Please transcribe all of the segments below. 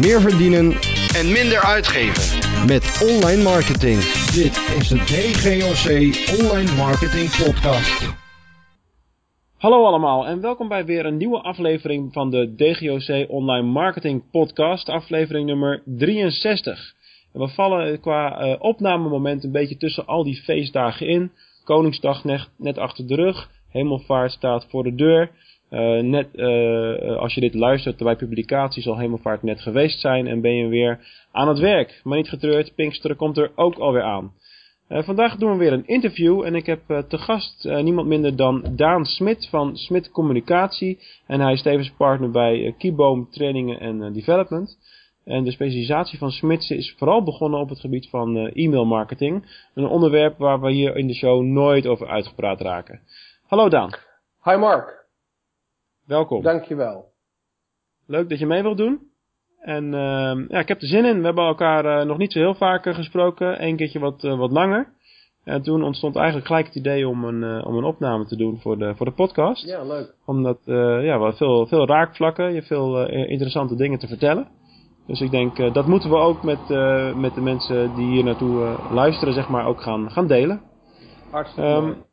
meer verdienen en minder uitgeven. met online marketing. Dit is de DGOC Online Marketing Podcast. Hallo allemaal en welkom bij weer een nieuwe aflevering van de DGOC Online Marketing Podcast, aflevering nummer 63. En we vallen qua uh, opnamemoment een beetje tussen al die feestdagen in. Koningsdag net, net achter de rug, Hemelvaart staat voor de deur. Uh, net uh, als je dit luistert bij publicatie zal Hemelvaart net geweest zijn en ben je weer aan het werk. Maar niet getreurd, Pinksteren komt er ook alweer aan. Uh, vandaag doen we weer een interview en ik heb te gast niemand minder dan Daan Smit van Smit Communicatie. En hij is tevens partner bij Keyboom Trainingen en Development. En de specialisatie van Smits is vooral begonnen op het gebied van e-mail marketing. Een onderwerp waar we hier in de show nooit over uitgepraat raken. Hallo Daan. Hi Mark. Welkom. Dankjewel. Leuk dat je mee wilt doen. En uh, ja, ik heb er zin in. We hebben elkaar uh, nog niet zo heel vaak uh, gesproken. Eén keertje wat, uh, wat langer. En toen ontstond eigenlijk gelijk het idee om een, om een opname te doen voor de, voor de podcast. Ja, leuk. Omdat ja, we veel, veel raakvlakken. Je hebt veel interessante dingen te vertellen. Dus ik denk, dat moeten we ook met, met de mensen die hier naartoe luisteren, zeg maar, ook gaan, gaan delen. Hartstikke um,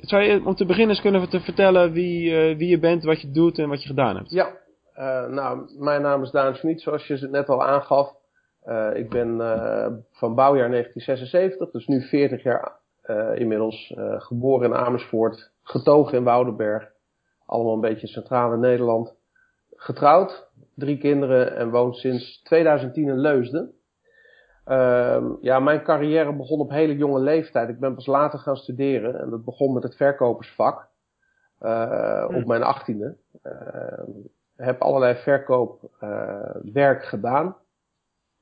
zou je om te beginnen eens kunnen te vertellen wie, uh, wie je bent, wat je doet en wat je gedaan hebt? Ja, uh, nou, mijn naam is Daan Schmid, zoals je het net al aangaf. Uh, ik ben van bouwjaar 1976, dus nu 40 jaar inmiddels, geboren in Amersfoort, getogen in Woudenberg. Allemaal een beetje centraal in Nederland. Getrouwd, drie kinderen en woont sinds 2010 in Leusden. Uh, ja, mijn carrière begon op hele jonge leeftijd. Ik ben pas later gaan studeren en dat begon met het verkopersvak. Uh, hm. Op mijn achttiende. Uh, heb allerlei verkoopwerk gedaan.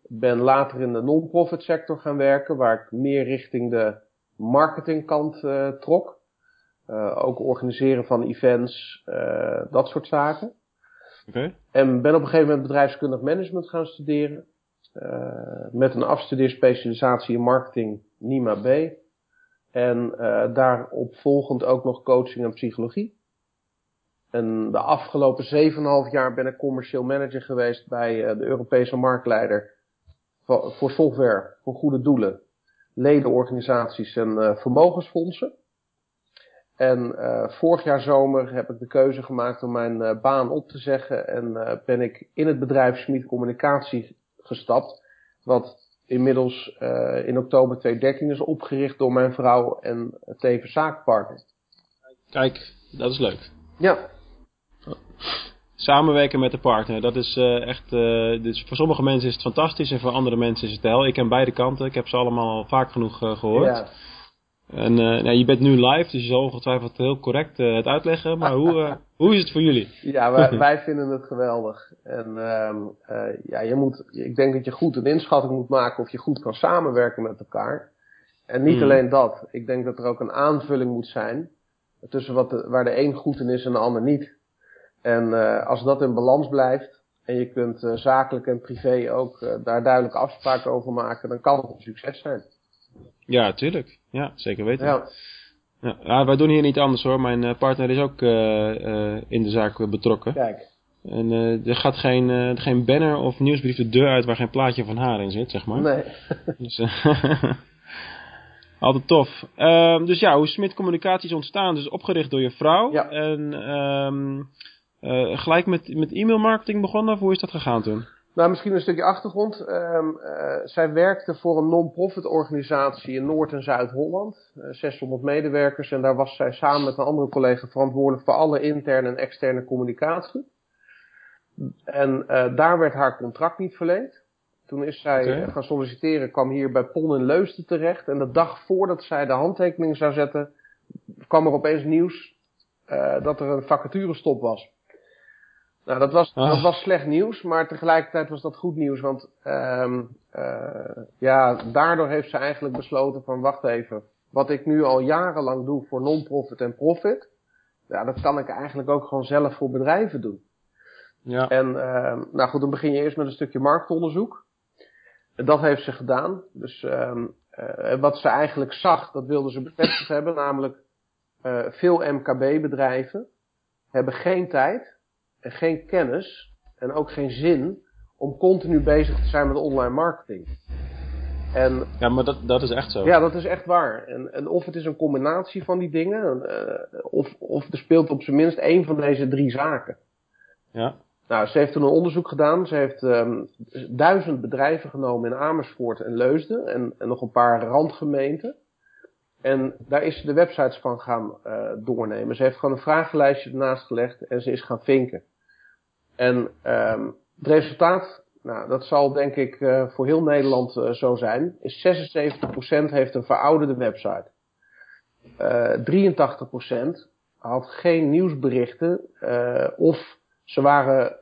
Ben later in de non-profit sector gaan werken, waar ik meer richting de marketingkant trok. ook organiseren van events, dat soort zaken. Okay. En ben op een gegeven moment bedrijfskundig management gaan studeren. Uh, met een afstudeerspecialisatie in marketing NIMA B. En uh, daarop volgend ook nog coaching en psychologie. En de afgelopen 7,5 jaar ben ik commercieel manager geweest bij uh, de Europese marktleider voor software voor goede doelen, ledenorganisaties en vermogensfondsen. En vorig jaar zomer heb ik de keuze gemaakt om mijn baan op te zeggen en ben ik in het bedrijf Smit Communicatie gestapt. Wat inmiddels uh, in oktober 2013 is opgericht door mijn vrouw en tevens zaakpartner. Kijk, dat is leuk. Ja. Samenwerken met de partner, dat is uh, echt, uh, dus voor sommige mensen is het fantastisch en voor andere mensen is het hel. Ik ken beide kanten, ik heb ze allemaal al vaak genoeg gehoord. Ja. En uh, nou, je bent nu live, dus je zal ongetwijfeld heel correct uh, het uitleggen. Maar hoe, uh, hoe is het voor jullie? Ja, wij, wij vinden het geweldig. En ja, je moet, ik denk dat je goed een inschatting moet maken of je goed kan samenwerken met elkaar. En niet mm. alleen dat. Ik denk dat er ook een aanvulling moet zijn tussen wat de, waar de een goed in is en de ander niet. En als dat in balans blijft en je kunt zakelijk en privé ook daar duidelijke afspraken over maken, dan kan het een succes zijn. Ja, tuurlijk. Ja, zeker weten. Ja. Ja, wij doen hier niet anders hoor. Mijn uh, partner is ook uh, uh, in de zaak betrokken. Kijk. En er gaat geen, geen banner of nieuwsbrief de deur uit waar geen plaatje van haar in zit, zeg maar. Nee. dus, altijd tof. Ehm, dus ja, hoe Smit Communicatie is ontstaan, dus opgericht door je vrouw. Ja. En um, gelijk met, met e-mail marketing begonnen, of hoe is dat gegaan toen? Nou, misschien een stukje achtergrond. Um, uh, zij werkte voor een non-profit organisatie in Noord- en Zuid-Holland. Uh, 600 medewerkers. En daar was zij samen met een andere collega verantwoordelijk voor alle interne en externe communicatie. En uh, daar werd haar contract niet verleend. Toen is zij okay. gaan solliciteren, kwam hier bij Pon in Leusden terecht. En de dag voordat zij de handtekening zou zetten, kwam er opeens nieuws dat er een vacaturestop was. Nou, dat was, dat was slecht nieuws, maar tegelijkertijd was dat goed nieuws, want um, uh, ja, daardoor heeft ze eigenlijk besloten van wacht even, wat ik nu al jarenlang doe voor non-profit en profit, ja, dat kan ik eigenlijk ook gewoon zelf voor bedrijven doen. Ja. En uh, nou goed, dan begin je eerst met een stukje marktonderzoek. Dat heeft ze gedaan. Dus um, uh, wat ze eigenlijk zag, dat wilde ze bevestigd hebben, namelijk uh, veel MKB-bedrijven hebben geen tijd geen kennis en ook geen zin om continu bezig te zijn met online marketing. En, ja, maar dat, dat is echt zo. Ja, dat is echt waar. En, en of het is een combinatie van die dingen, uh, of, of er speelt op zijn minst één van deze drie zaken. Ja. Nou, ze heeft toen een onderzoek gedaan. Ze heeft um, duizend bedrijven genomen in Amersfoort en Leusden en, en nog een paar randgemeenten. En daar is ze de websites van gaan uh, doornemen. Ze heeft gewoon een vragenlijstje ernaast gelegd en ze is gaan vinken. En um, het resultaat, nou, dat zal denk ik uh, voor heel Nederland uh, zo zijn, is 76% heeft een verouderde website. 83% had geen nieuwsberichten of ze waren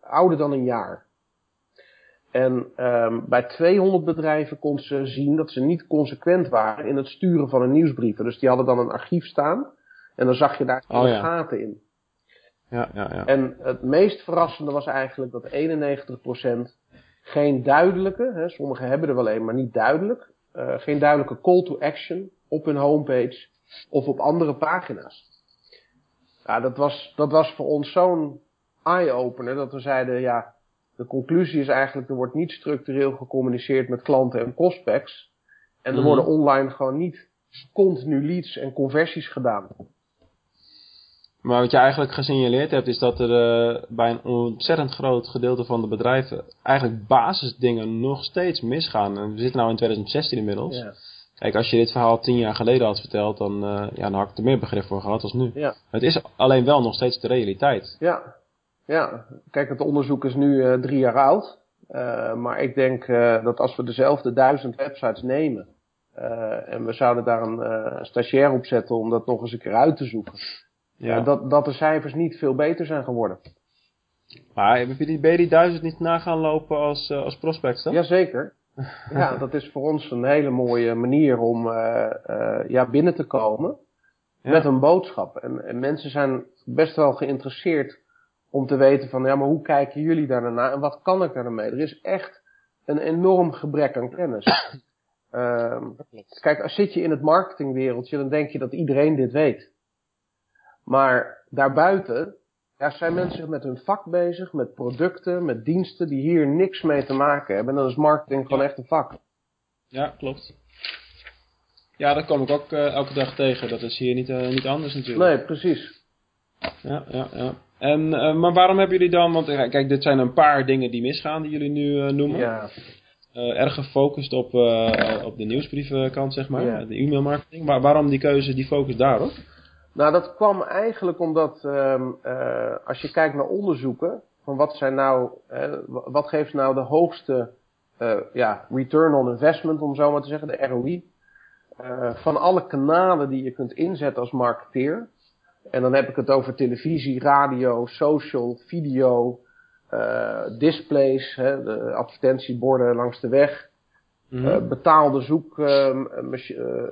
ouder dan een jaar. En um, bij 200 bedrijven kon ze zien dat ze niet consequent waren in het sturen van een nieuwsbrief. Dus die hadden dan een archief staan en dan zag je daar oh, ja. gaten in. Ja, ja, ja. En het meest verrassende was eigenlijk dat 91% geen duidelijke, hè, sommigen hebben er wel een, maar niet duidelijk, uh, geen duidelijke call to action op hun homepage of op andere pagina's. Ja, dat was, dat was voor ons zo'n eye-opener dat we zeiden, ja, de conclusie is eigenlijk, er wordt niet structureel gecommuniceerd met klanten en prospects. En er mm. worden online gewoon niet continu leads en conversies gedaan. Maar wat je eigenlijk gesignaleerd hebt, is dat er uh, bij een ontzettend groot gedeelte van de bedrijven eigenlijk basisdingen nog steeds misgaan. En we zitten nu in 2016 inmiddels. Ja. Kijk, als je dit verhaal tien jaar geleden had verteld, dan, uh, ja, dan had ik er meer begrip voor gehad als nu. Ja. Het is alleen wel nog steeds de realiteit. Ja, ja, kijk, het onderzoek is nu uh, drie jaar oud. Maar ik denk dat als we dezelfde duizend websites nemen. en we zouden daar een stagiair op zetten om dat nog eens een keer uit te zoeken. Ja. dat, dat de cijfers niet veel beter zijn geworden. Maar heb je die, ben je die duizend niet na gaan lopen als, als prospects dan? Jazeker. ja, dat is voor ons een hele mooie manier om ja, binnen te komen. Ja. Met een boodschap. En, en mensen zijn best wel geïnteresseerd om te weten van, ja, maar hoe kijken jullie daar naar en wat kan ik daar mee? Er is echt een enorm gebrek aan kennis. uh, kijk, als zit je in het marketingwereldje, dan denk je dat iedereen dit weet. Maar daarbuiten, ja, zijn mensen met hun vak bezig, met producten, met diensten die hier niks mee te maken hebben. En dan is marketing gewoon echt een vak. Ja, klopt. Ja, dat kom ik ook uh, elke dag tegen. Dat is hier niet, uh, niet anders natuurlijk. Nee, precies. Ja, ja, ja. En, uh, maar waarom hebben jullie dan, want kijk, dit zijn een paar dingen die misgaan die jullie nu noemen. Ja. Erg gefocust op, op de nieuwsbrievenkant, zeg maar, ja. de e-mailmarketing. Maar waarom die keuze, die focus daarop? Nou, dat kwam eigenlijk omdat ehm, als je kijkt naar onderzoeken, van wat zijn nou, wat geeft nou de hoogste ja, return on investment, om zo maar te zeggen, de ROI. van alle kanalen die je kunt inzetten als marketeer, en dan heb ik het over televisie, radio, social, video, displays, hè, de advertentieborden langs de weg. Mm -hmm. uh, betaalde zoek, uh,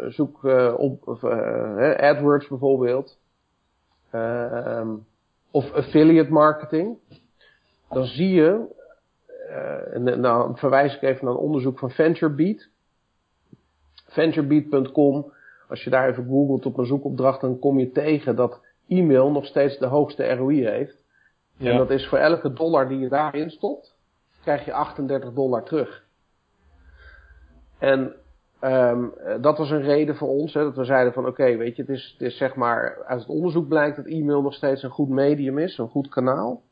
zoek op, of, AdWords bijvoorbeeld. Ehm, of affiliate marketing. Dan zie je, en nou verwijs ik even naar een onderzoek van VentureBeat. VentureBeat.com als je daar even googelt op een zoekopdracht, dan kom je tegen dat e-mail nog steeds de hoogste ROI heeft. Ja. En dat is voor elke dollar die je daarin stopt, krijg je 38 dollar terug. En um, dat was een reden voor ons, hè, dat we zeiden van oké, weet je, het is, het is zeg maar, uit het onderzoek blijkt dat e-mail nog steeds een goed medium is, een goed kanaal.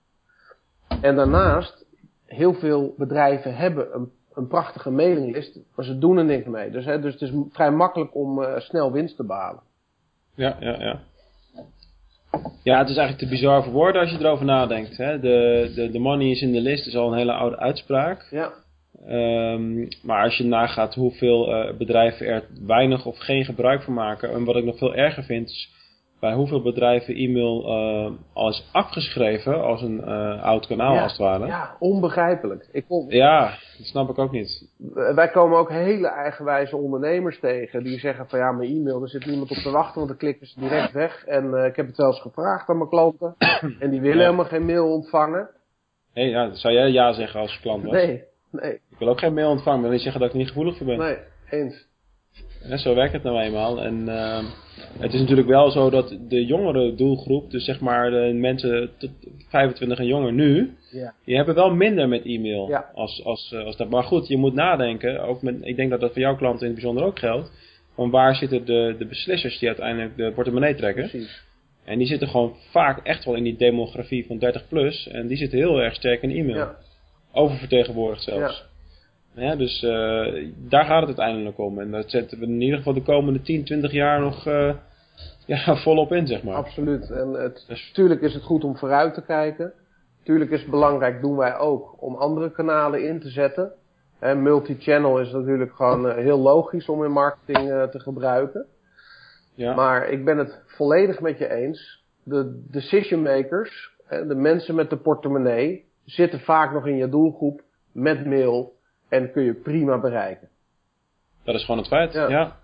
En daarnaast, heel veel bedrijven hebben een een prachtige mailinglist, maar ze doen er niks mee. Dus, hè, dus het is vrij makkelijk om uh, snel winst te behalen. Ja, ja, ja. Ja, het is eigenlijk te bizar voor woorden als je erover nadenkt. Hè. De, de, de money is in de list is al een hele oude uitspraak. Ja. Um, maar als je nagaat hoeveel uh, bedrijven er weinig of geen gebruik van maken. En wat ik nog veel erger vind is bij hoeveel bedrijven e-mail uh, al is afgeschreven als een uh, oud kanaal ja, als het ware. Ja, onbegrijpelijk. Ik kom... Ja, dat snap ik ook niet. Wij komen ook hele eigenwijze ondernemers tegen die zeggen van ja, mijn e-mail, er zit niemand op te wachten, want dan klikken ze direct weg. En uh, ik heb het wel eens gevraagd aan mijn klanten en die willen ja. helemaal geen mail ontvangen. Hé, hey, ja, zou jij ja zeggen als klant was? Nee, nee. Ik wil ook geen mail ontvangen, wil niet zeggen dat ik er niet gevoelig voor ben. Nee, eens. Ja, zo werkt het nou eenmaal. En uh, het is natuurlijk wel zo dat de jongere doelgroep, dus zeg maar de mensen tot 25 en jonger nu, Ja. die hebben wel minder met e-mail. Ja. Als, als, eh, als dat. Maar goed, je moet nadenken, ook met, ik denk dat dat voor jouw klanten in het bijzonder ook geldt, van waar zitten de, de beslissers die uiteindelijk de portemonnee trekken. Precies. En die zitten gewoon vaak echt wel in die demografie van 30 plus. En die zitten heel erg sterk in e-mail. Ja. Oververtegenwoordigd zelfs. Ja. dus eh, daar gaat het uiteindelijk om. En dat zetten we in ieder geval de komende 10, 20 jaar nog eh, ja, volop in, zeg maar. Absoluut. En het, Dus- natuurlijk is het goed om vooruit te kijken. Tuurlijk is het belangrijk, doen wij ook, om andere kanalen in te zetten. En multi-channel is natuurlijk gewoon eh, heel logisch om in marketing te gebruiken. Ja. Maar ik ben het volledig met je eens. De decision makers, de mensen met de portemonnee, zitten vaak nog in je doelgroep met mail en kun je prima bereiken. Dat is gewoon het feit, ja. Ja.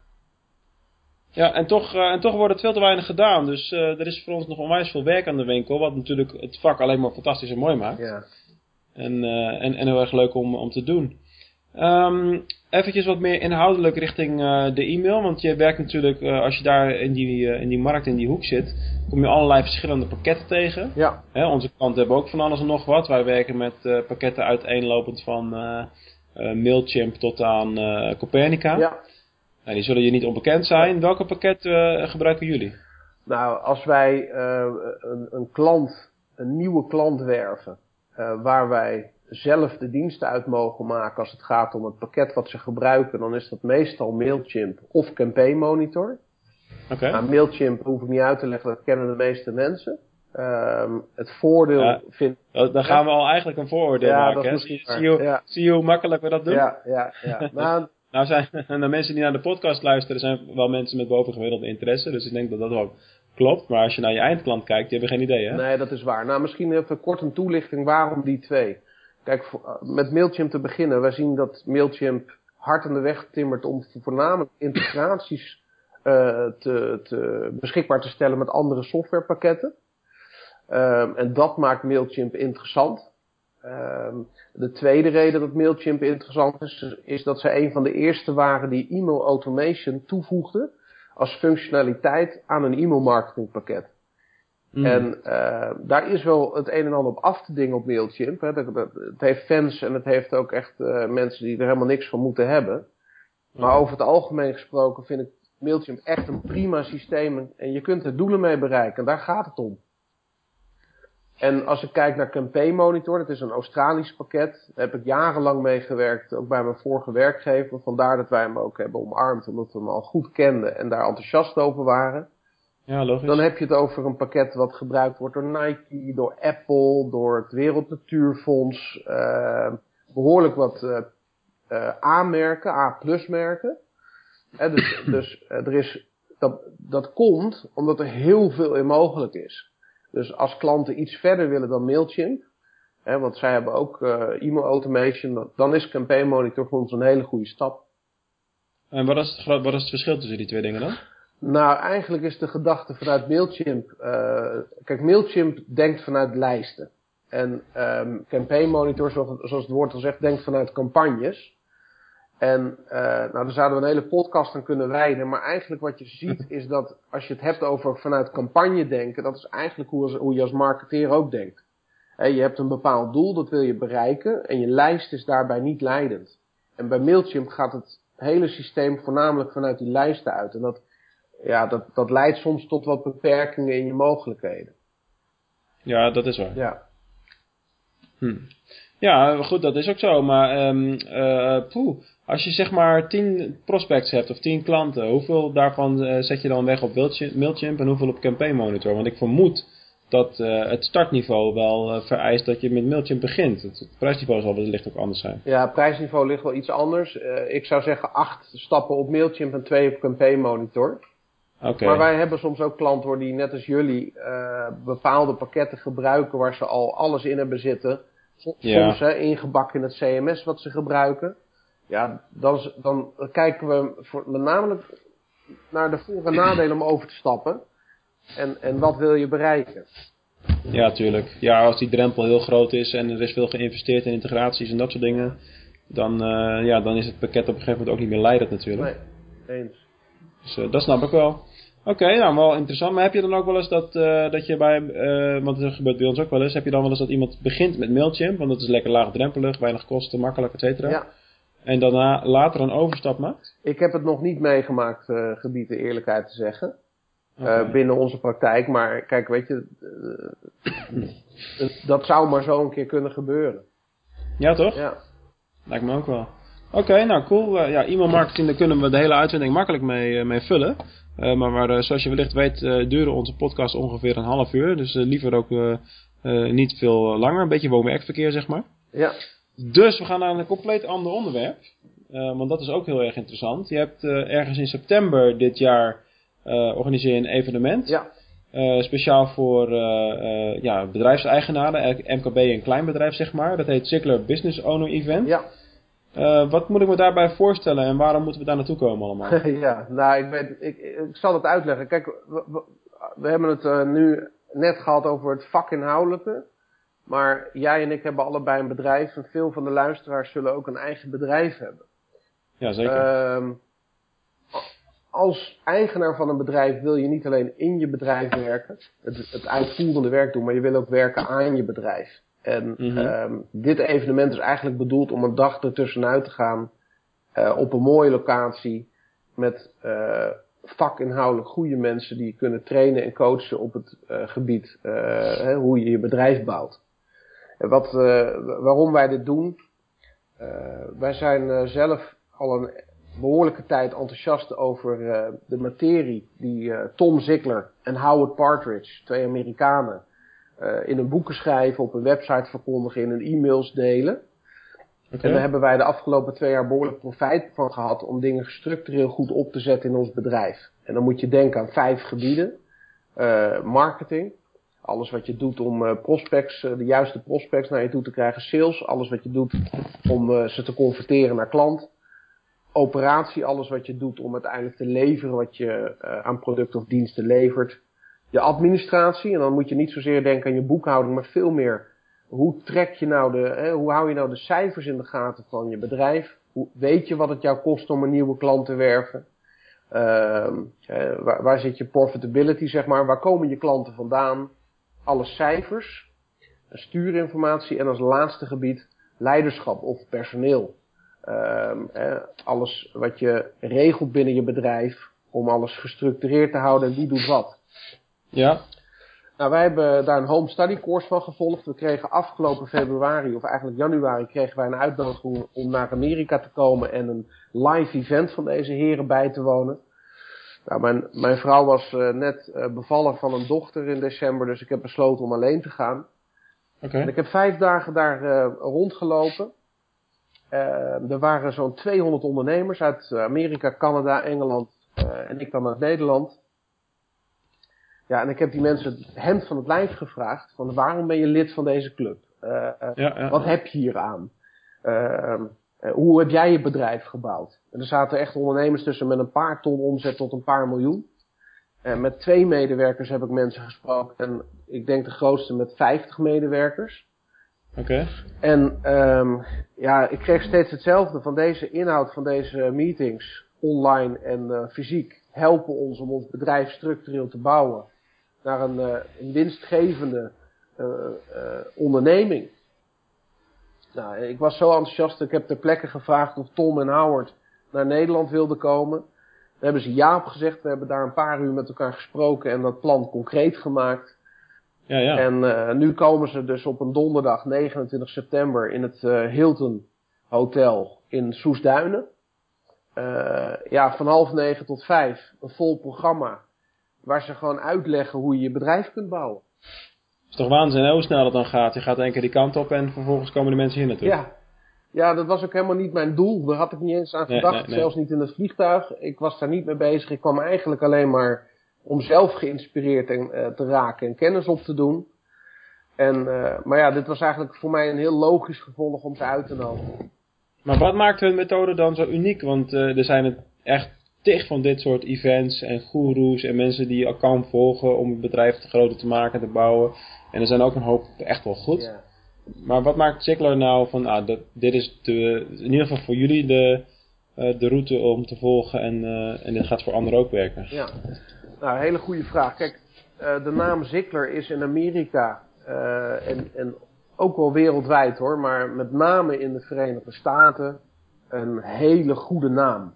Ja, en, toch, eh, en toch wordt het veel te weinig gedaan. Dus eh, er is voor ons nog onwijs veel werk aan de winkel. Wat natuurlijk het vak alleen maar fantastisch en mooi maakt. Ja. En, eh, en, en heel erg leuk om, om te doen. Ehm eventjes wat meer inhoudelijk richting eh, de e-mail. Want je werkt natuurlijk, eh, als je daar in die, eh, in die markt, in die hoek zit, kom je allerlei verschillende pakketten tegen. Ja. Hè, onze klanten hebben ook van alles en nog wat. Wij werken met pakketten uiteenlopend van Mailchimp tot aan Copernica. ja. Nou, die zullen je niet onbekend zijn. Welke pakketten gebruiken jullie? Nou, als wij een, een klant, een nieuwe klant werven, waar wij zelf de diensten uit mogen maken als het gaat om het pakket wat ze gebruiken, dan is dat meestal Mailchimp of Campaign Monitor. Oké. Nou, Mailchimp hoef ik niet uit te leggen, dat kennen de meeste mensen. Ehm, het voordeel Ja. vind Dan dan gaan we al eigenlijk een vooroordeel Ja, maken. Hè? Zie, zie, je, Ja. zie je hoe makkelijk we dat doen? ja, ja, ja. Nou, Nou zijn de mensen die naar de podcast luisteren, zijn wel mensen met bovengemiddelde interesse. Dus ik denk dat dat wel klopt. Maar als je naar je eindklant kijkt, die hebben geen idee, hè? Nee, dat is waar. Nou, misschien even kort een toelichting waarom die twee. Kijk, eh, met Mailchimp te beginnen. Wij zien dat Mailchimp hard aan de weg timmert om voornamelijk integraties eh, te, te, beschikbaar te stellen met andere softwarepakketten. Ehm, en dat maakt Mailchimp interessant. Ehm, de tweede reden dat Mailchimp interessant is, is dat ze een van de eerste waren die e-mail automation toevoegden als functionaliteit aan een e-mail marketingpakket. Mm. En eh, daar is wel het een en ander op af te dingen op Mailchimp. Hè. Dat, dat- het heeft fans en het heeft ook echt eh, mensen die er helemaal niks van moeten hebben. Maar over het algemeen gesproken vind ik Mailchimp echt een prima systeem. En- En je kunt er doelen mee bereiken. En daar gaat het om. En als ik kijk naar Campaign Monitor, dat is een Australisch pakket. Daar heb ik jarenlang mee gewerkt, ook bij mijn vorige werkgever. Vandaar dat wij hem ook hebben omarmd, omdat we hem al goed kenden en daar enthousiast over waren. Ja, logisch. Dan heb je het over een pakket wat gebruikt wordt door Nike, door Apple, door het Wereld Natuurfonds. eh, behoorlijk wat eh eh, A-merken, A-plus merken. Hè, dus dus er is, dat, dat komt omdat er heel veel in mogelijk is. Dus als klanten iets verder willen dan Mailchimp, hè, want zij hebben ook e-mail automation, dan- is Campaign Monitor voor ons een hele goede stap. En wat is, het, wat is het verschil tussen die twee dingen dan? Nou, eigenlijk is de gedachte vanuit Mailchimp. eh, kijk, Mailchimp denkt vanuit lijsten. En ehm Campaign Monitor, zoals, het woord al zegt, denkt vanuit campagnes. En eh, nou, daar zouden we een hele podcast aan kunnen wijden. Maar eigenlijk wat je ziet is dat als je het hebt over vanuit campagne denken, dat is eigenlijk hoe, hoe je als marketeer ook denkt. Je hebt een bepaald doel, dat wil je bereiken. En je lijst is daarbij niet leidend. En bij Mailchimp gaat het hele systeem voornamelijk vanuit die lijsten uit. En dat, ja, dat, dat leidt soms tot wat beperkingen in je mogelijkheden. Ja, dat is waar. Ja. Hm. Ja, goed, dat is ook zo. Maar eh, poeh, als je zeg maar 10 prospects hebt of 10 klanten, hoeveel daarvan eh, zet je dan weg op Mailchimp en hoeveel op Campaign Monitor? Want ik vermoed dat eh, het startniveau wel vereist dat je met Mailchimp begint. Het, het prijsniveau zal wellicht ook anders zijn. Ja, het prijsniveau ligt wel iets anders. Ik zou zeggen acht stappen op Mailchimp en twee op Campaign Monitor. Maar wij hebben soms ook klanten hoor, die net als jullie eh, bepaalde pakketten gebruiken waar ze al alles in hebben zitten. Soms Ja. hè, ingebakken in het CMS wat ze gebruiken. Ja, dan, dan kijken we voor, met name naar de voor- en nadelen om over te stappen. En, en wat wil je bereiken? Ja, tuurlijk. Ja, als die drempel heel groot is en er is veel geïnvesteerd in integraties en dat soort dingen, dan, eh, ja, dan is het pakket op een gegeven moment ook niet meer leidend natuurlijk. Nee, eens. Dus dat snap ik wel. Oké, nou wel interessant. Maar heb je dan ook wel eens dat, dat je bij, want dat gebeurt bij ons ook wel eens, heb je dan wel eens dat iemand begint met Mailchimp, want dat is lekker laagdrempelig, weinig kosten, makkelijk, et cetera. Ja. En daarna later een overstap maakt? Ik heb het nog niet meegemaakt, uh, gebied de eerlijkheid te zeggen. Okay. binnen onze praktijk. Maar kijk, weet je, dat zou maar zo een keer kunnen gebeuren. Ja, toch? Ja. Lijkt me ook wel. Oké, nou cool. Ja, e-mail marketing, daar kunnen we de hele uitzending makkelijk mee, mee vullen. Uh, maar, maar zoals je wellicht weet, duren onze podcasts ongeveer een half uur. Dus liever ook niet veel langer. Een beetje woon-werkverkeer, zeg maar. Ja. Dus we gaan naar een compleet ander onderwerp. Want dat is ook heel erg interessant. Je hebt ergens in september dit jaar organiseer je een evenement. Ja. speciaal voor ja, bedrijfseigenaren, MKB en kleinbedrijf zeg maar. Dat heet Zickler Business Owner Event. Ja. Wat moet ik me daarbij voorstellen en waarom moeten we daar naartoe komen allemaal? ja, nou ik, weet, ik, ik zal het uitleggen. Kijk, we, we, we hebben het nu net gehad over het vakinhoudelijke. Maar jij en ik hebben allebei een bedrijf en veel van de luisteraars zullen ook een eigen bedrijf hebben. Ja, zeker. Uh, als eigenaar van een bedrijf wil je niet alleen in je bedrijf werken, het, het uitvoerende werk doen, maar je wil ook werken aan je bedrijf. En mm -hmm. uh, dit evenement is eigenlijk bedoeld om een dag ertussenuit te gaan uh, op een mooie locatie met uh, vakinhoudelijk goede mensen die je kunnen trainen en coachen op het gebied hè, hoe je je bedrijf bouwt. Wat, uh, waarom wij dit doen? Wij zijn zelf al een behoorlijke tijd enthousiast over de materie die Tom Zickler en Howard Partridge, twee Amerikanen, in hun boeken schrijven, op een website verkondigen, in hun e-mails delen. Okay. En daar hebben wij de afgelopen twee jaar behoorlijk profijt van gehad om dingen structureel goed op te zetten in ons bedrijf. En dan moet je denken aan vijf gebieden. marketing, alles wat je doet om uh, prospects, uh, de juiste prospects naar je toe te krijgen. Sales, alles wat je doet om ze te converteren naar klant. Operatie, alles wat je doet om uiteindelijk te leveren wat je aan producten of diensten levert. Je administratie, en dan moet je niet zozeer denken aan je boekhouding, maar veel meer. Hoe trek je nou de, hè, hoe hou je nou de cijfers in de gaten van je bedrijf? Hoe, weet je wat het jou kost om een nieuwe klant te werven? waar, waar zit je profitability, zeg maar? Waar komen je klanten vandaan? alle cijfers, stuurinformatie en als laatste gebied leiderschap of personeel. Um, eh, alles wat je regelt binnen je bedrijf om alles gestructureerd te houden en wie doet wat. Ja. Nou, wij hebben daar een home study course van gevolgd. We kregen afgelopen februari, of eigenlijk januari, kregen wij een uitnodiging om naar Amerika te komen en een live event van deze heren bij te wonen. Nou, mijn, mijn vrouw was uh, net uh, bevallen van een dochter in december, dus ik heb besloten om alleen te gaan. Okay. En ik heb vijf dagen daar uh, rondgelopen. er waren zo'n 200 ondernemers uit Amerika, Canada, Engeland en ik dan uit Nederland. Ja, en ik heb die mensen het hemd van het lijf gevraagd van waarom ben je lid van deze club? Ja, ja. Wat heb je hier aan? Ehm, uh, hoe heb jij je bedrijf gebouwd? En er zaten echt ondernemers tussen met een paar ton omzet tot een paar miljoen. En met twee medewerkers heb ik mensen gesproken. En ik denk de grootste met 50 medewerkers. Oké. Okay. En um, ja, ik kreeg steeds hetzelfde van deze inhoud van deze meetings, online en uh, fysiek, helpen ons om ons bedrijf structureel te bouwen naar een, een winstgevende onderneming. Nou, ik was zo enthousiast. Ik heb ter plekke gevraagd of Tom en Howard naar Nederland wilden komen. Daar hebben ze ja op gezegd. We hebben daar een paar uur met elkaar gesproken en dat plan concreet gemaakt. Ja, ja. En uh, nu komen ze dus op een donderdag 29 september in het uh, Hilton Hotel in Soesduinen. Uh, ja, van half negen tot vijf. Een vol programma. Waar ze gewoon uitleggen hoe je je bedrijf kunt bouwen is toch waanzin hoe snel dat dan gaat. Je gaat één keer die kant op en vervolgens komen de mensen hier naartoe. Ja. ja, dat was ook helemaal niet mijn doel. Daar had ik niet eens aan gedacht. Nee, nee, nee. Zelfs niet in het vliegtuig. Ik was daar niet mee bezig. Ik kwam eigenlijk alleen maar om zelf geïnspireerd en, uh, te raken en kennis op te doen. En, uh, maar ja, dit was eigenlijk voor mij een heel logisch gevolg om ze uit te nodigen. Maar wat maakt hun methode dan zo uniek? Want uh, er zijn het echt tig van dit soort events en goeroes en mensen die je account volgen om het bedrijf te groter te maken, te bouwen. En er zijn ook een hoop echt wel goed. Maar wat maakt Zickler nou van, ah, dat, dit is de, in ieder geval voor jullie de, de route om te volgen en, en dit gaat voor anderen ook werken? Ja, nou, hele goede vraag. Kijk, de naam Zickler is in Amerika en, en ook wel wereldwijd hoor, maar met name in de Verenigde Staten een hele goede naam.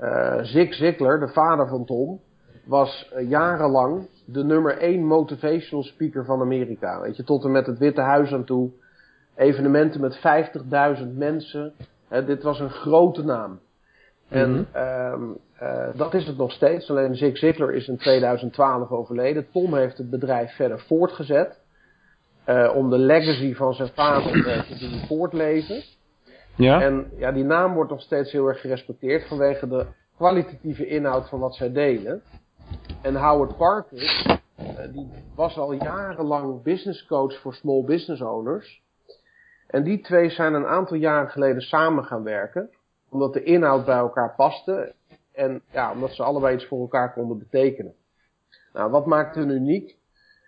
Uh, Zig Ziglar, de vader van Tom, was uh, jarenlang de nummer 1 motivational speaker van Amerika. Weet je, tot en met het Witte Huis aan toe. Evenementen met 50.000 mensen. Dit was een grote naam. Mm -hmm. En um, dat is het nog steeds. Alleen Zig Ziglar is in 2012 overleden. Tom heeft het bedrijf verder voortgezet. om de legacy van zijn vader te doen voortleven. Ja? En ja, die naam wordt nog steeds heel erg gerespecteerd vanwege de kwalitatieve inhoud van wat zij delen. En Howard Parker, die was al jarenlang business coach voor small business owners. En die twee zijn een aantal jaren geleden samen gaan werken. Omdat de inhoud bij elkaar paste. En ja, omdat ze allebei iets voor elkaar konden betekenen. Nou, wat maakt hun uniek?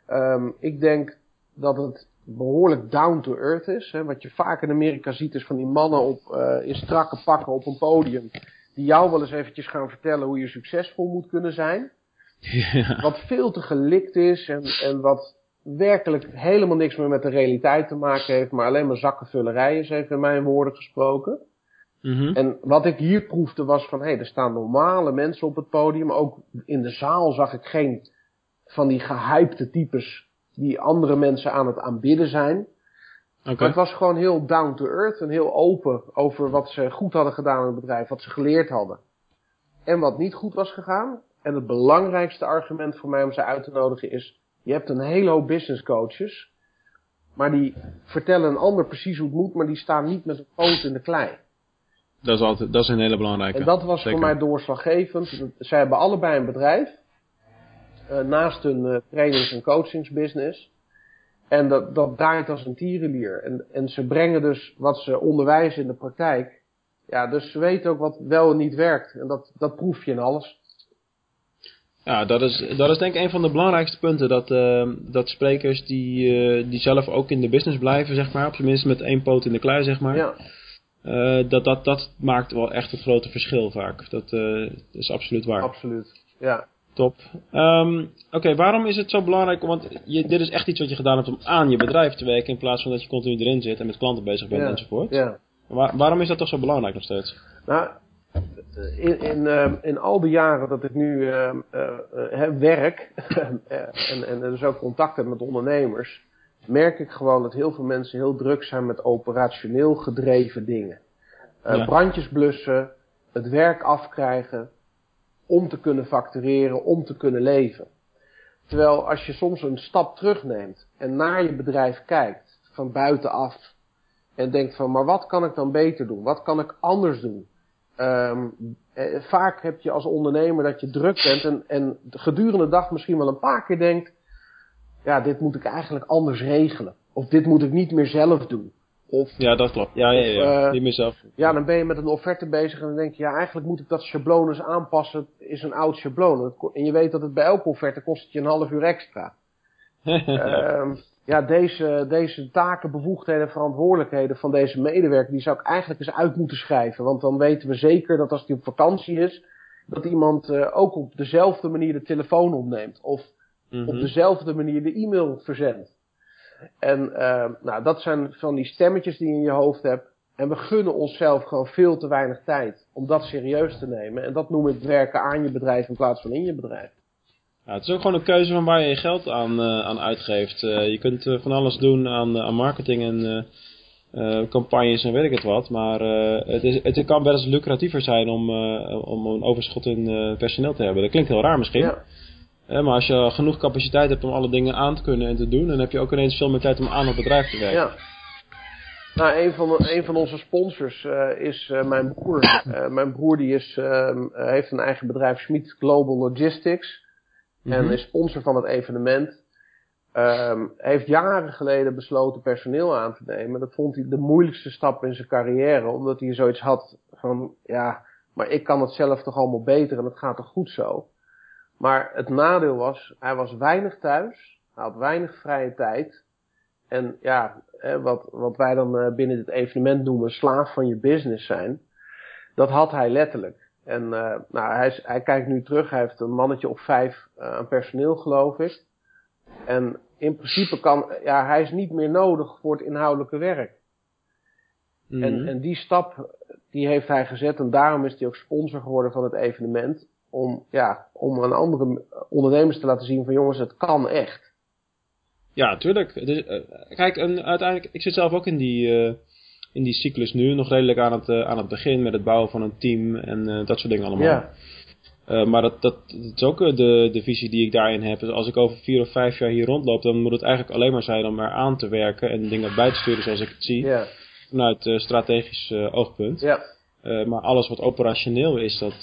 Um, ik denk dat het behoorlijk down to earth is. Hè. Wat je vaak in Amerika ziet is van die mannen op, uh, in strakke pakken op een podium. Die jou wel eens eventjes gaan vertellen hoe je succesvol moet kunnen zijn. Ja. Wat veel te gelikt is en, en wat werkelijk helemaal niks meer met de realiteit te maken heeft. Maar alleen maar zakkenvullerij is, even in mijn woorden gesproken. Mm -hmm. En wat ik hier proefde was van, hé, hey, er staan normale mensen op het podium. Ook in de zaal zag ik geen van die gehypte types die andere mensen aan het aanbidden zijn. Okay. Maar het was gewoon heel down to earth en heel open over wat ze goed hadden gedaan in het bedrijf, wat ze geleerd hadden. En wat niet goed was gegaan. En het belangrijkste argument voor mij om ze uit te nodigen is, je hebt een hele hoop business coaches, maar die vertellen een ander precies hoe het moet, maar die staan niet met een poot in de klei. Dat is, altijd, dat is een hele belangrijke. En dat was Zeker. voor mij doorslaggevend. Zij hebben allebei een bedrijf. Uh, naast hun uh, trainings- en coachingsbusiness. En dat, dat draait als een tierenlier. En, en ze brengen dus wat ze onderwijzen in de praktijk. Ja, dus ze weten ook wat wel en niet werkt. En dat, dat proef je in alles. Ja, dat is, dat is denk ik een van de belangrijkste punten. Dat, uh, dat sprekers die, die zelf ook in de business blijven, zeg maar. Op zijn minst met één poot in de klei, zeg maar. Ja. dat, dat, dat maakt wel echt het grote verschil vaak. Dat is absoluut waar. Absoluut, ja. Top. Um, Oké, okay, waarom is het zo belangrijk? Want je, dit is echt iets wat je gedaan hebt om aan je bedrijf te werken in plaats van dat je continu erin zit en met klanten bezig bent ja, enzovoort. Ja. Waar, waarom is dat toch zo belangrijk nog steeds? Nou, in, in, uh, in al die jaren dat ik nu uh, uh, werk en, en dus ook contact heb met ondernemers, merk ik gewoon dat heel veel mensen heel druk zijn met operationeel gedreven dingen. Ja. Brandjes blussen, het werk afkrijgen, om te kunnen factureren, om te kunnen leven. Terwijl als je soms een stap terugneemt en naar je bedrijf kijkt, van buitenaf, en denkt van, maar wat kan ik dan beter doen? Wat kan ik anders doen? Um, eh, vaak heb je als ondernemer dat je druk bent en, en gedurende de dag misschien wel een paar keer denkt, ja, dit moet ik eigenlijk anders regelen. Of dit moet ik niet meer zelf doen. Of, ja, dat klopt. Ja, ja, ja. Niet meer zelf. Ja, dan ben je met een offerte bezig en dan denk je, ja, eigenlijk moet ik dat schabloon eens aanpassen. Het is een oud schabloon. En je weet dat het bij elke offerte kost het je een half uur extra. uh, ja, deze, deze taken, bevoegdheden, verantwoordelijkheden van deze medewerker, die zou ik eigenlijk eens uit moeten schrijven. Want dan weten we zeker dat als hij op vakantie is, dat iemand uh, ook op dezelfde manier de telefoon opneemt. Of Mhm. mm -hmm. op dezelfde manier de e-mail verzendt. En uh, nou, dat zijn van die stemmetjes die je in je hoofd hebt. En we gunnen onszelf gewoon veel te weinig tijd om dat serieus te nemen. En dat noem ik werken aan je bedrijf in plaats van in je bedrijf. Ja, het is ook gewoon een keuze van waar je je geld aan, uh, aan uitgeeft. Uh, je kunt van alles doen aan, aan marketing en campagnes en weet ik het wat. Maar het, is, het kan wel eens lucratiever zijn om, om een overschot in personeel te hebben. Dat klinkt heel raar misschien. Ja. Maar als je genoeg capaciteit hebt om alle dingen aan te kunnen en te doen, dan heb je ook ineens veel meer tijd om aan het bedrijf te werken. Ja. Nou, een van, een van onze sponsors uh, is uh, mijn broer. Uh, mijn broer die is, heeft een eigen bedrijf, Schmid Global Logistics. Mm -hmm. En is sponsor van het evenement. Um, heeft jaren geleden besloten personeel aan te nemen. Dat vond hij de moeilijkste stap in zijn carrière. Omdat hij zoiets had van, ja, maar ik kan het zelf toch allemaal beter en het gaat toch goed zo. Maar het nadeel was, hij was weinig thuis. Hij had weinig vrije tijd. En ja, wat, wat wij dan binnen dit evenement noemen slaaf van je business zijn. Dat had hij letterlijk. En uh, nou, hij, hij, kijkt nu terug. Hij heeft een mannetje of vijf uh, aan personeel, geloof ik. En in principe kan, ja, hij is niet meer nodig voor het inhoudelijke werk. Mm -hmm. en, en die stap, die heeft hij gezet. En daarom is hij ook sponsor geworden van het evenement. Om, ja, om aan andere ondernemers te laten zien van jongens, het kan echt. Ja, tuurlijk. Dus, uh, kijk, en uiteindelijk, ik zit zelf ook in die, uh, in die cyclus nu. Nog redelijk aan het, uh, aan het begin met het bouwen van een team en dat soort dingen allemaal. Ja. maar dat, dat, dat, is ook de, de visie die ik daarin heb. Dus als ik over vier of vijf jaar hier rondloop, dan moet het eigenlijk alleen maar zijn om er aan te werken en dingen bij te sturen zoals ik het zie. Ja. Vanuit strategisch oogpunt. Ja. Maar alles wat operationeel is, dat,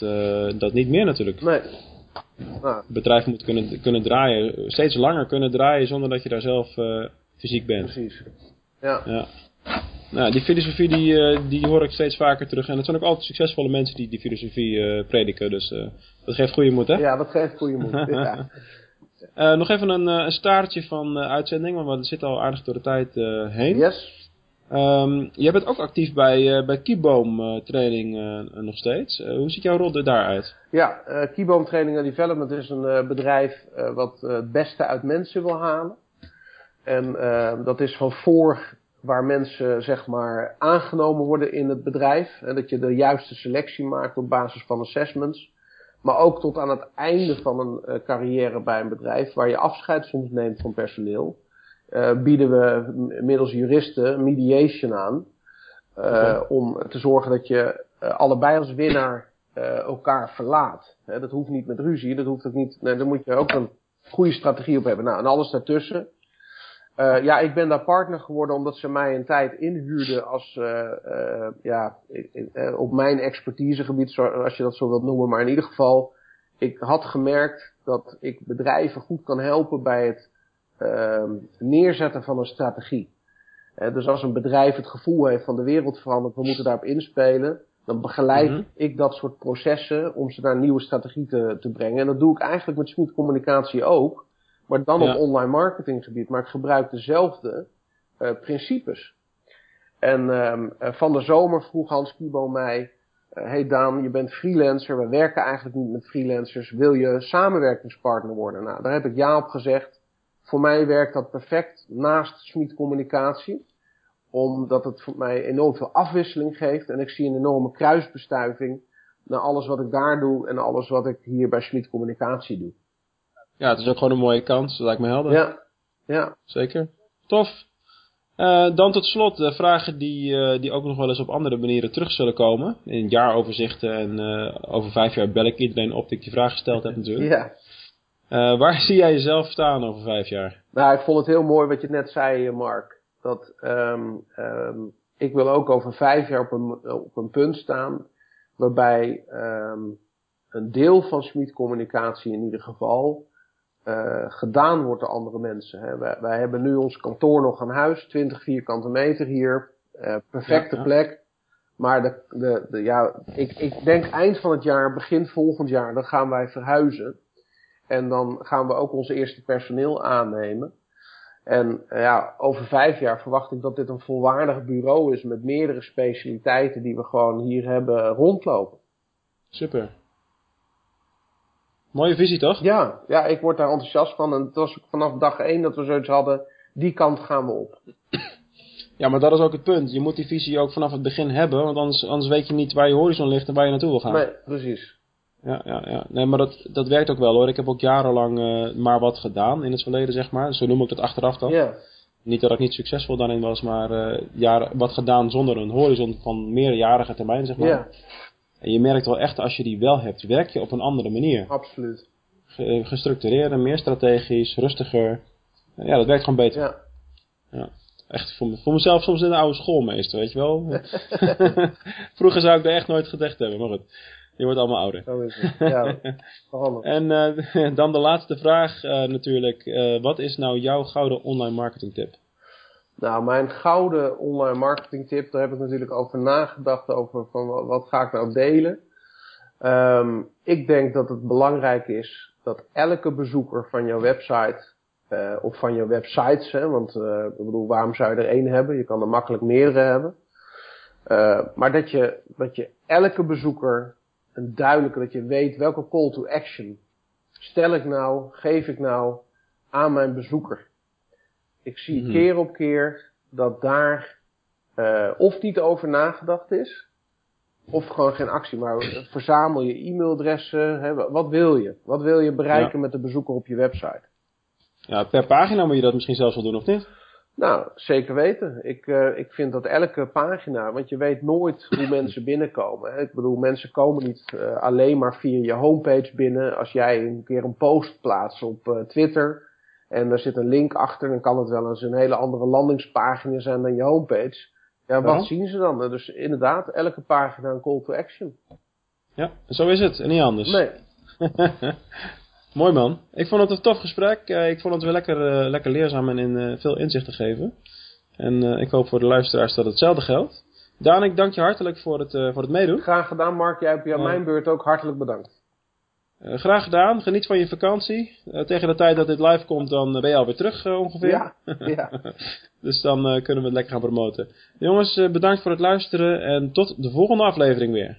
dat niet meer natuurlijk. Nee. Nou. Het bedrijf moet kunnen, kunnen draaien, steeds langer kunnen draaien zonder dat je daar zelf uh, fysiek bent. Precies. Ja. ja. Nou, die filosofie die, die hoor ik steeds vaker terug. En het zijn ook altijd succesvolle mensen die die filosofie uh, prediken. Dus dat geeft goede moed, hè? Ja, dat geeft goede moed. ja. nog even een, een staartje van uitzending, want we zitten al aardig door de tijd heen. Yes. Um, jij bent ook actief bij, uh, bij Kieboom uh, Training uh, nog steeds. hoe ziet jouw rol er daaruit? Ja, Kieboom Training and Development is een bedrijf wat het beste uit mensen wil halen. En dat is van voor waar mensen zeg maar aangenomen worden in het bedrijf. En dat je de juiste selectie maakt op basis van assessments. Maar ook tot aan het einde van een carrière bij een bedrijf waar je afscheid soms neemt van personeel. Uh, bieden we middels juristen mediation aan. Okay. Om te zorgen dat je uh, allebei als winnaar elkaar verlaat. Hè, dat hoeft niet met ruzie, dat hoeft ook niet. Nee, daar moet je ook een goede strategie op hebben. Nou, en alles daartussen. ja, ik ben daar partner geworden omdat ze mij een tijd inhuurden als, ja, op mijn expertisegebied, als je dat zo wilt noemen. Maar in ieder geval, ik had gemerkt dat ik bedrijven goed kan helpen bij het neerzetten van een strategie. Uh, dus als een bedrijf het gevoel heeft van de wereld verandert, we moeten daarop inspelen, dan begeleid mm -hmm. ik dat soort processen om ze naar een nieuwe strategie te, te brengen. En dat doe ik eigenlijk met Smit Communicatie ook, maar dan ja. op online marketinggebied. Maar ik gebruik dezelfde uh, principes. En uh, van de zomer vroeg Hans Kibo mij, hey Daan, je bent freelancer, we werken eigenlijk niet met freelancers, wil je samenwerkingspartner worden? Nou, daar heb ik ja op gezegd. Voor mij werkt dat perfect naast Smit Communicatie. Omdat het voor mij enorm veel afwisseling geeft. En ik zie een enorme kruisbestuiving naar alles wat ik daar doe en alles wat ik hier bij Smit Communicatie doe. Ja, het is ook gewoon een mooie kans. Dat lijkt me helder. Ja, ja. Zeker. Tof. Uh, dan tot slot de vragen die, uh, die ook nog wel eens op andere manieren terug zullen komen. In jaaroverzichten en uh, over vijf jaar bel ik iedereen op die ik die vraag gesteld heb natuurlijk. Ja. Uh, waar zie jij jezelf staan over vijf jaar? Nou, ik vond het heel mooi wat je net zei, Mark. Dat um, um, ik wil ook over vijf jaar op een, op een punt staan waarbij um, een deel van Smit communicatie in ieder geval uh, gedaan wordt door andere mensen. Hè. Wij, wij, hebben nu ons kantoor nog aan huis, 20 vierkante meter hier, uh, perfecte ja, ja. plek. Maar de, de, de, ja, ik, ik denk eind van het jaar, begin volgend jaar, dan gaan wij verhuizen. En dan gaan we ook ons eerste personeel aannemen. En ja, over vijf jaar verwacht ik dat dit een volwaardig bureau is met meerdere specialiteiten die we gewoon hier hebben rondlopen. Super. Mooie visie toch? Ja, ja, ik word daar enthousiast van. En het was vanaf dag één dat we zoiets hadden, die kant gaan we op. Ja, maar dat is ook het punt. Je moet die visie ook vanaf het begin hebben, want anders, anders weet je niet waar je horizon ligt en waar je naartoe wil gaan. Nee, precies ja, ja, ja. Nee, maar dat, dat werkt ook wel hoor. Ik heb ook jarenlang uh, maar wat gedaan in het verleden, zeg maar. Zo noem ik dat achteraf dan. Niet dat ik niet succesvol daarin was, maar uh, jaren, wat gedaan zonder een horizon van meerjarige termijn, zeg maar. En je merkt wel echt, als je die wel hebt, werk je op een andere manier. Absoluut. gestructureerder, meer strategisch, rustiger. Ja, dat werkt gewoon beter. Ja. ja. Echt voor, voor mezelf soms een oude schoolmeester, weet je wel. Vroeger zou ik daar echt nooit gedacht hebben, maar goed. Je wordt allemaal ouder. Zo is het, ja. en uh, dan de laatste vraag uh, natuurlijk. Uh, wat is nou jouw gouden online marketing tip? Nou, mijn gouden online marketing tip, daar heb ik natuurlijk over nagedacht over van wat ga ik nou delen. Um, ik denk dat het belangrijk is dat elke bezoeker van jouw website of van jouw websites, hè, want ik bedoel, waarom zou je er één hebben? Je kan er makkelijk meerdere hebben maar dat je, dat je elke bezoeker een duidelijke, dat je weet welke call to action stel ik nou, geef ik nou aan mijn bezoeker. Ik zie Mhm. keer op keer dat daar uh, of niet over nagedacht is, of gewoon geen actie. Maar verzamel je e-mailadressen. Hè, wat wil je? Wat wil je bereiken Ja. met de bezoeker op je website? Ja, per pagina moet je dat misschien zelfs wel doen, of niet? Nou, zeker weten. Ik, uh, ik vind dat elke pagina, want je weet nooit hoe mensen binnenkomen. Hè. Ik bedoel, mensen komen niet uh, alleen maar via je homepage binnen. Als jij een keer een post plaatst op uh, Twitter en er zit een link achter, dan kan het wel eens een hele andere landingspagina zijn dan je homepage. Ja, wat zien ze dan? Dus inderdaad, elke pagina een call to action. Ja, zo is het en niet anders. Nee, Mooi man. Ik vond het een tof gesprek. Eh, ik vond het weer lekker, eh, lekker leerzaam en in, eh, veel inzicht te geven. En ik hoop voor de luisteraars dat hetzelfde geldt. Daan, ik dank je hartelijk voor het, voor het meedoen. graag gedaan Mark. Jij hebt je aan mijn beurt ook hartelijk bedankt. Graag gedaan. Geniet van je vakantie. Tegen de tijd dat dit live komt, dan ben je alweer terug ongeveer. Ja, ja. Dus dan kunnen we het lekker gaan promoten. Jongens, bedankt voor het luisteren en tot de volgende aflevering weer.